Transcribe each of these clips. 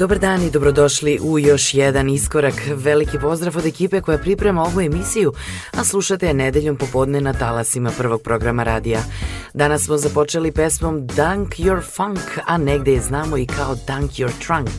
Dobar dan i dobrodošli u još jedan iskorak. Veliki pozdrav od ekipe koja priprema ovu emisiju, a slušate je nedeljom popodne na talasima prvog programa radija. Danas smo započeli pesmom Dunk Your Funk, a negde je znamo i kao Dunk Your Trunk,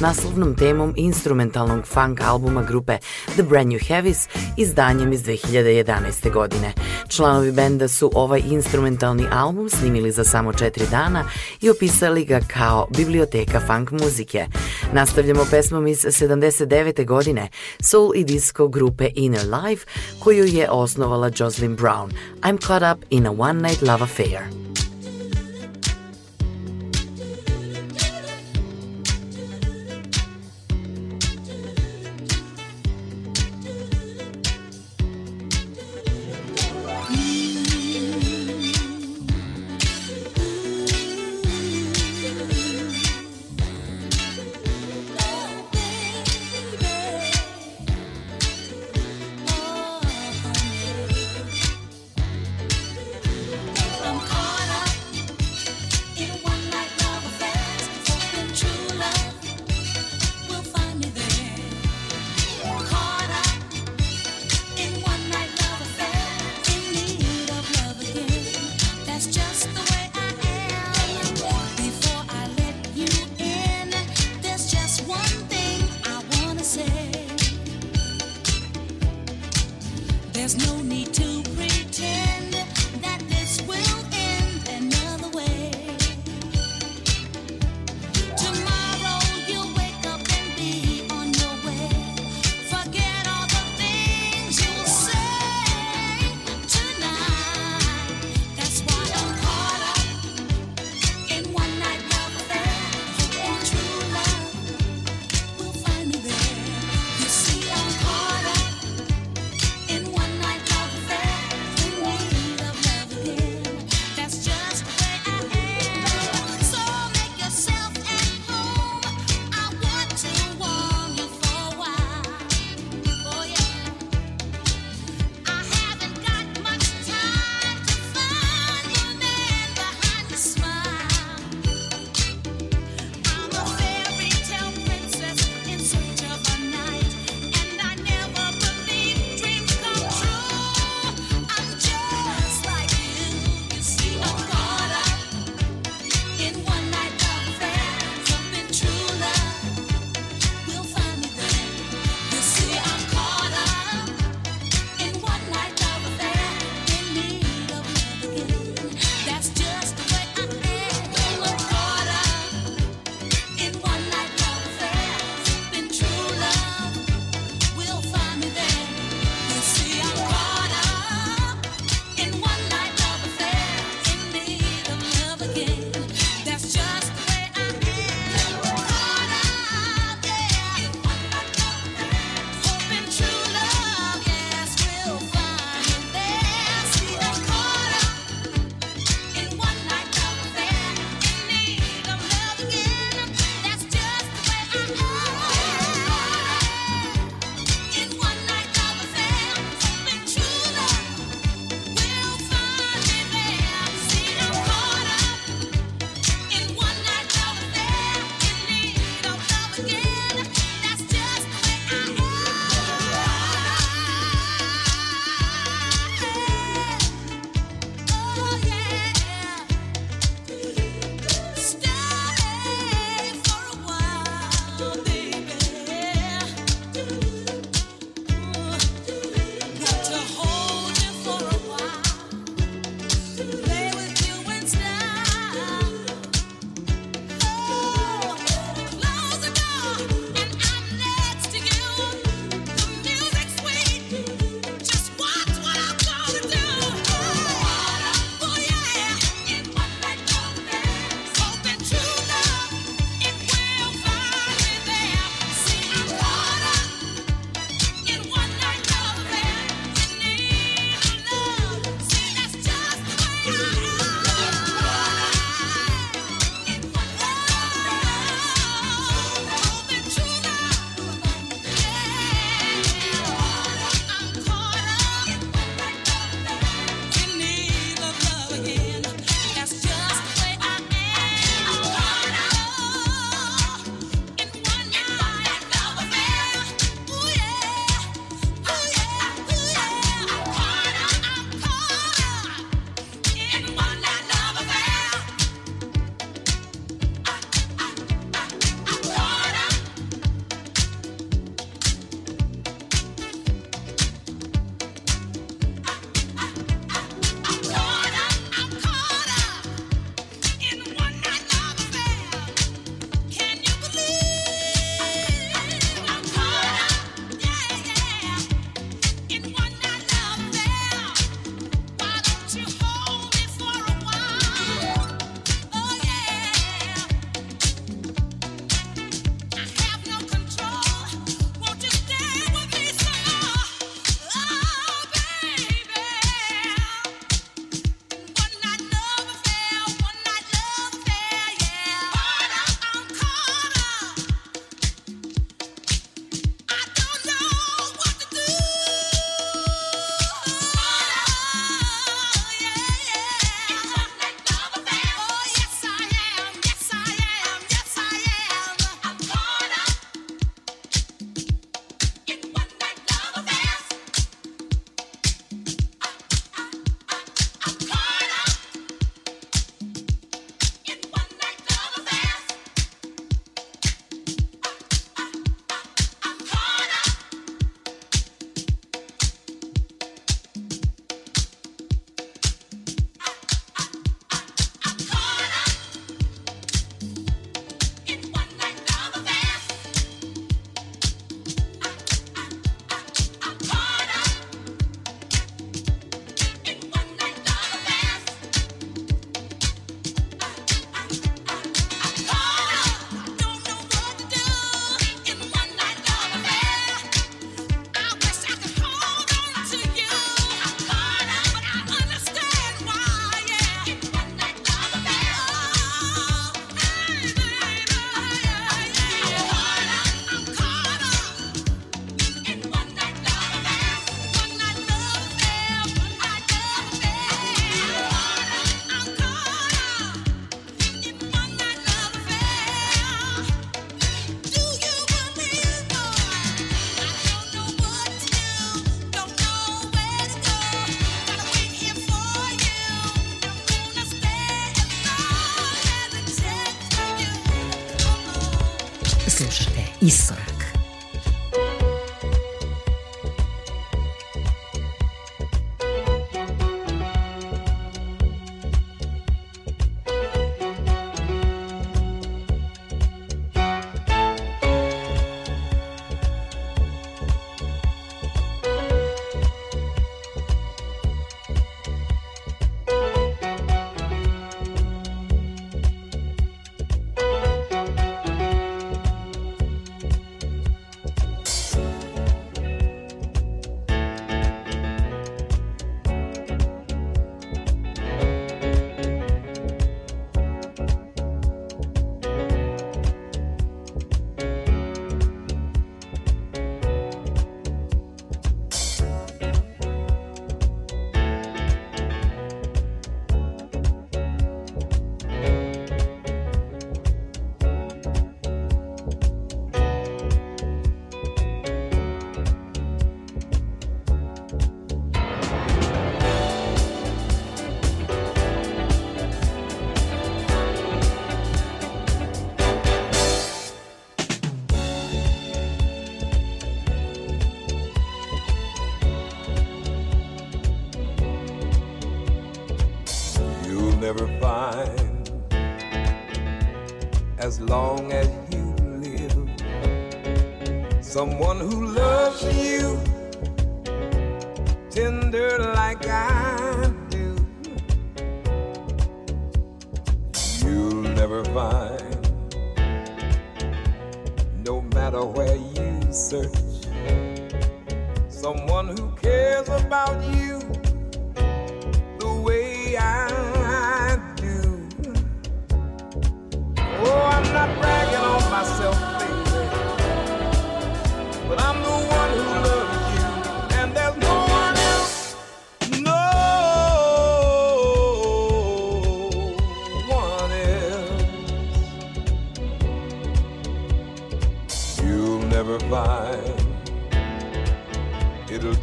naslovnom temom instrumentalnog funk albuma grupe The Brand New Heavies, izdanjem iz 2011. godine. Članovi benda su ovaj instrumentalni album snimili za samo četiri dana i opisali ga kao biblioteka funk muzike – Nastavljamo pesmom iz 79. godine soul i disco grupe Inner Life koju je osnovala Jocelyn Brown. I'm caught up in a one night love affair. long as you live. Someone who loves you tender like I do. You'll never find, no matter where you search, someone who cares about you the way I.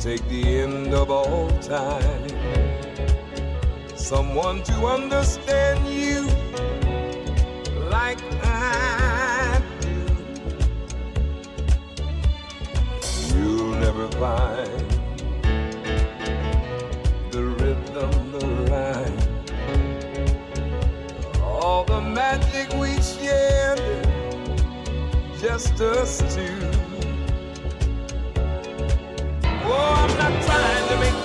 take the end of all time. Someone to understand you like I do. You'll never find the rhythm, the rhyme, all the magic we shared, just us two. find make.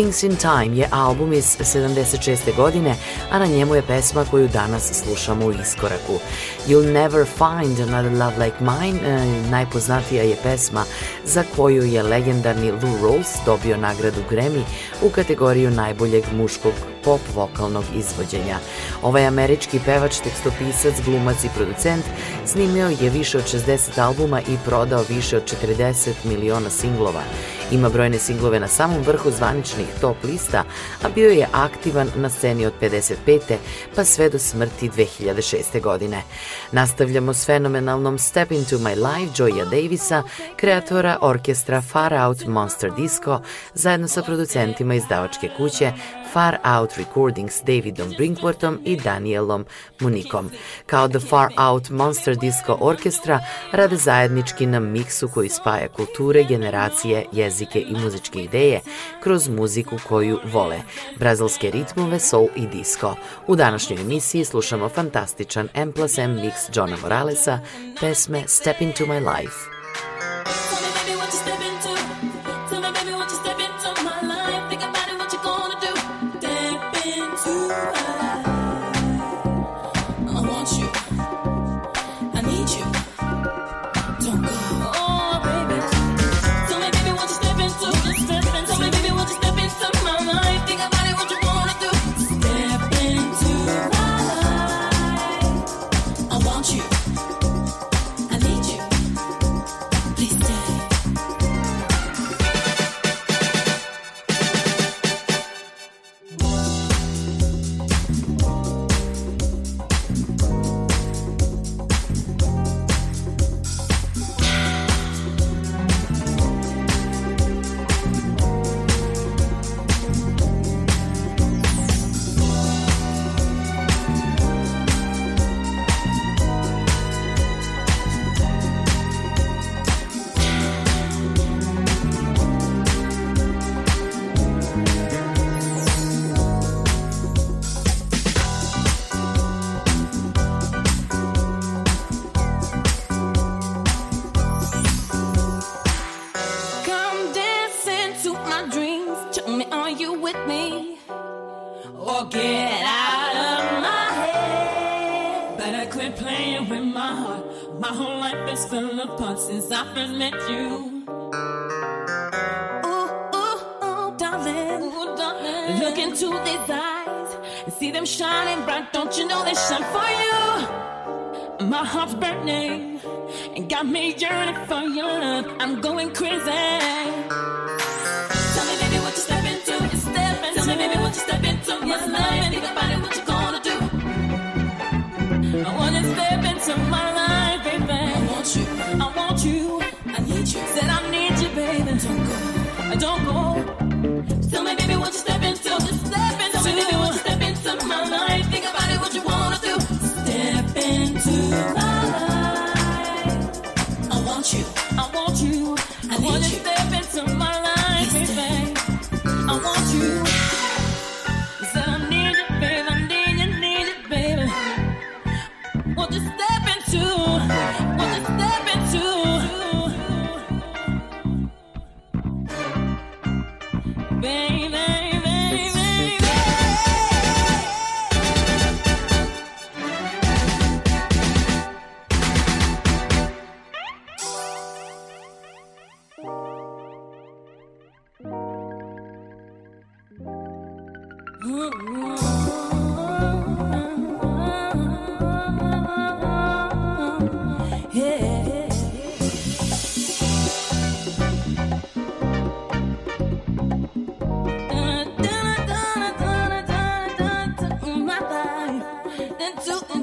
Things in Time je album iz 76. godine, a na njemu je pesma koju danas slušamo u iskoraku. You'll never find another love like mine e, najpoznatija je pesma za koju je legendarni Lou Rawls dobio nagradu Grammy u kategoriju najboljeg muškog pop vokalnog izvođenja. Ovaj američki pevač, tekstopisac, glumac i producent snimio je više od 60 albuma i prodao više od 40 miliona singlova. Ima brojne singlove na samom vrhu zvaničnih top lista, a bio je aktivan na sceni od 55. pa sve do smrti 2006. godine. Nastavljamo s fenomenalnom Step Into My Life Joya Davisa, kreatora orkestra Far Out Monster Disco, zajedno sa producentima sredstvima izdavačke kuće Far Out Recordings Davidom Brinkworthom i Danielom Monikom. Kao The Far Out Monster Disco Orkestra rade zajednički na miksu koji spaja kulture, generacije, jezike i muzičke ideje kroz muziku koju vole, brazilske ritmove, soul i disco. U današnjoj emisiji slušamo fantastičan M plus M mix Johna Moralesa, pesme Step Into My Life. first met you. Ooh, ooh, ooh, darling. Ooh, darling. Look into these eyes and see them shining bright. Don't you know they shine for you? My heart's burning and got me yearning for your love. I'm going crazy. Tell me, baby, what you step into? You step into. Tell me, baby, what you step into? Think about it, what you gonna do? I wanna step into my life, baby want you, I want you, I need you. Said I need you, baby. Don't go, I don't go. Tell me, baby, won't you step into, step into, tell me, baby, won't you step into my life?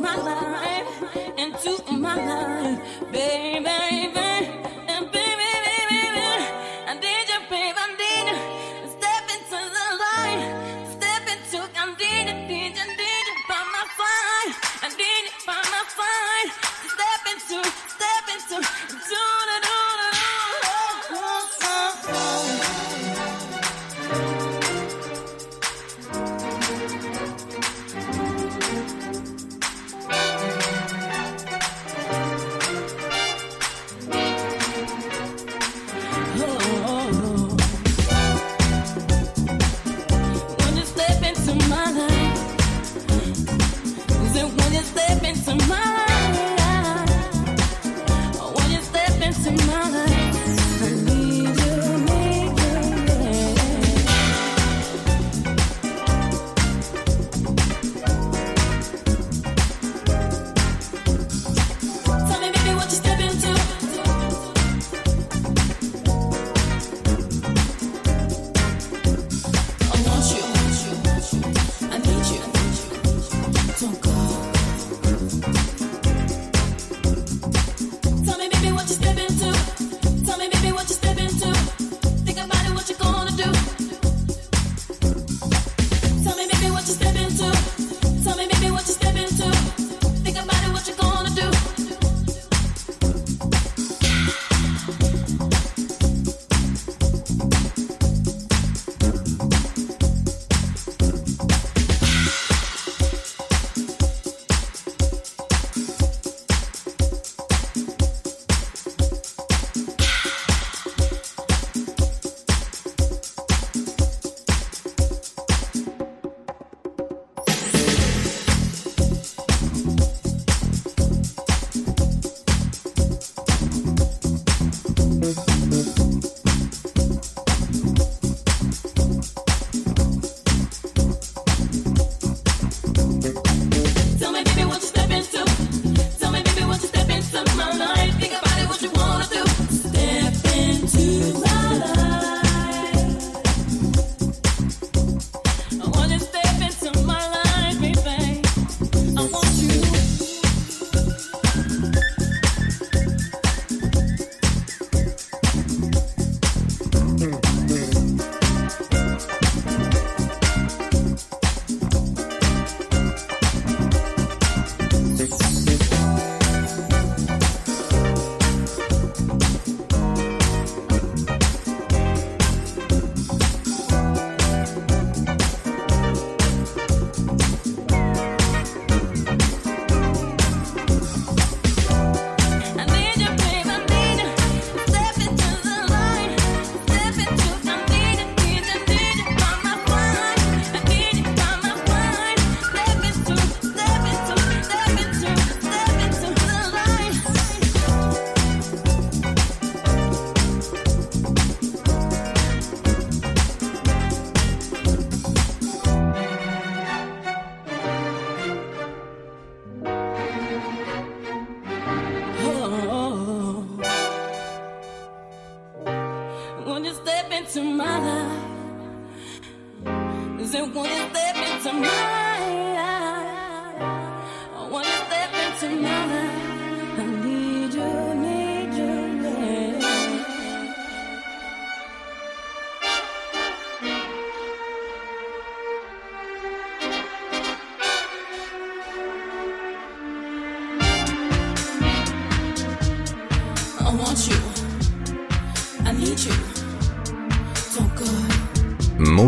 my mind.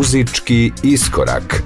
muzički iskorak.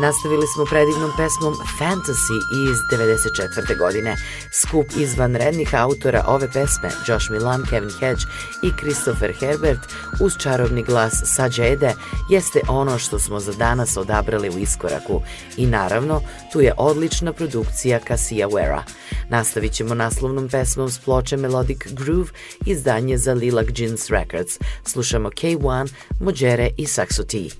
Nastavili smo predivnom pesmom Fantasy iz 94. godine. Skup izvanrednih autora ove pesme, Josh Milan, Kevin Hedge i Christopher Herbert, uz čarobni glas Sađede, jeste ono što smo za danas odabrali u iskoraku. I naravno, tu je odlična produkcija Cassia Wera. Nastavit ćemo naslovnom pesmom s ploče Melodic Groove, izdanje za Lilac Jeans Records. Slušamo K1, Mođere i Saxo T.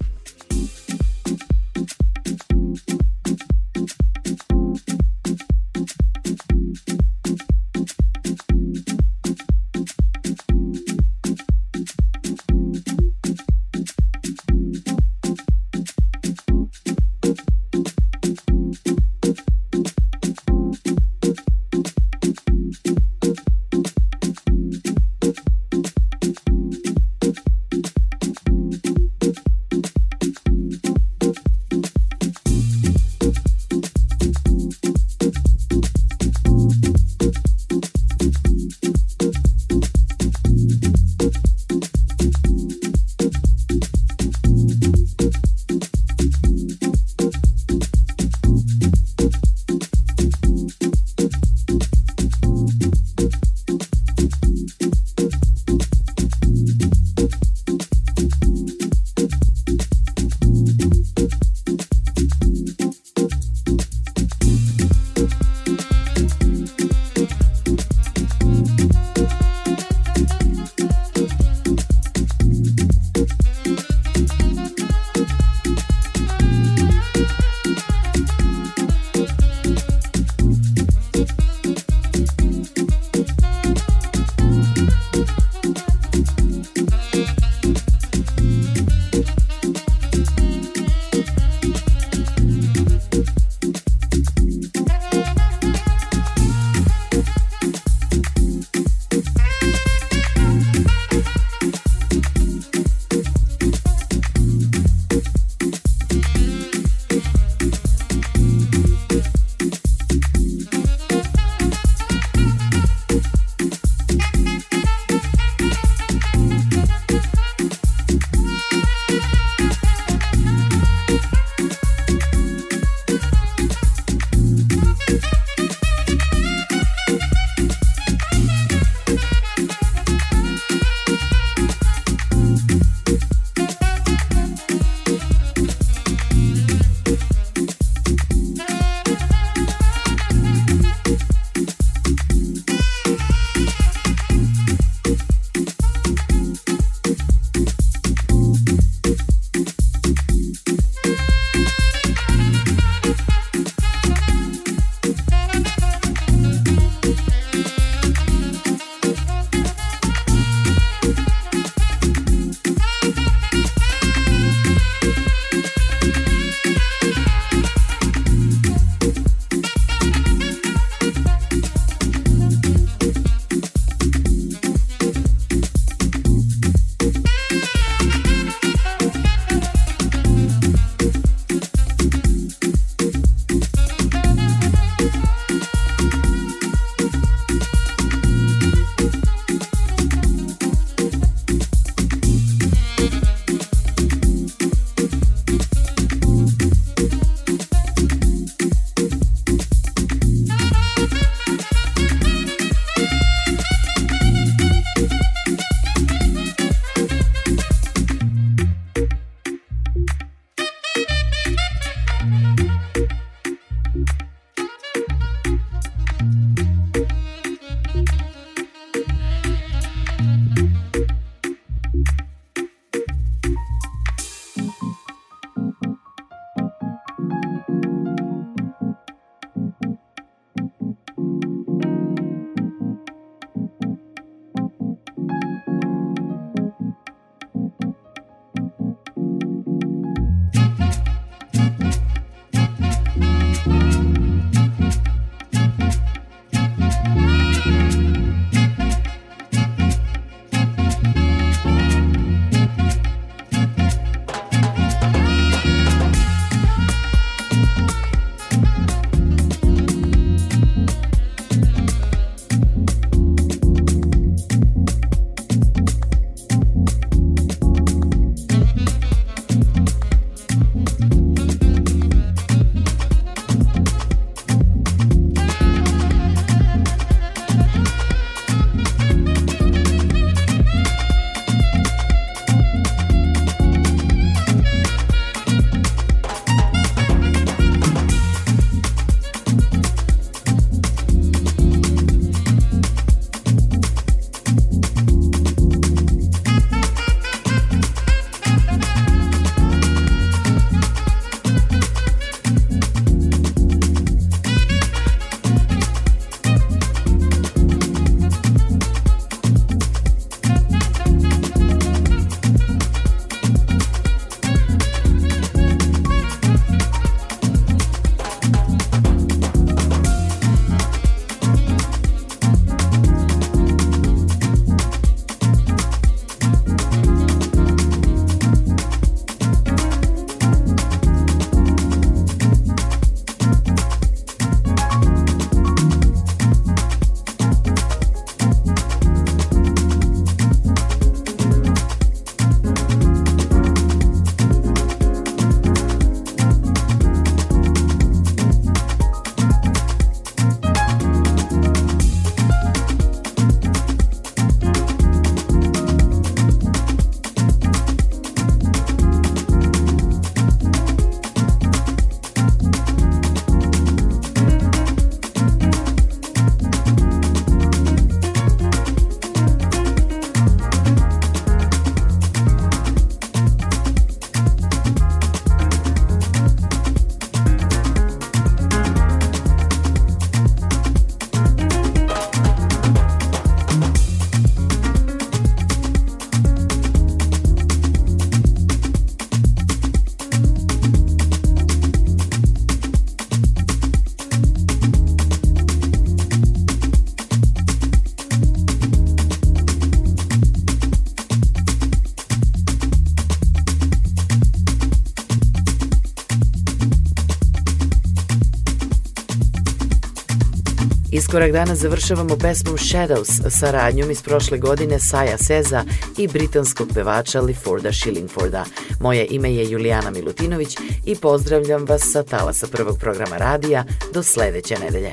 Iskorak danas završavamo pesmom Shadows, saradnjom iz prošle godine Saja Seza i britanskog pevača Liforda Schillingforda. Moje ime je Julijana Milutinović i pozdravljam vas sa talasa prvog programa radija do sledeće nedelje.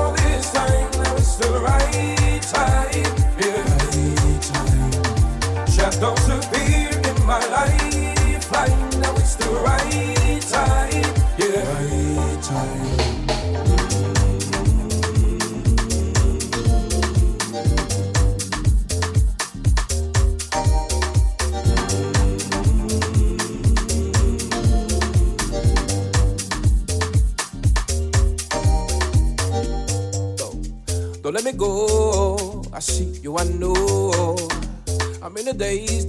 I see you, I know. I'm in the daze.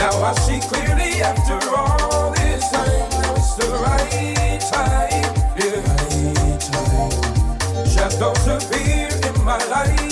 Now I see clearly after all this time. it's the Right time. Shadows appear in my life.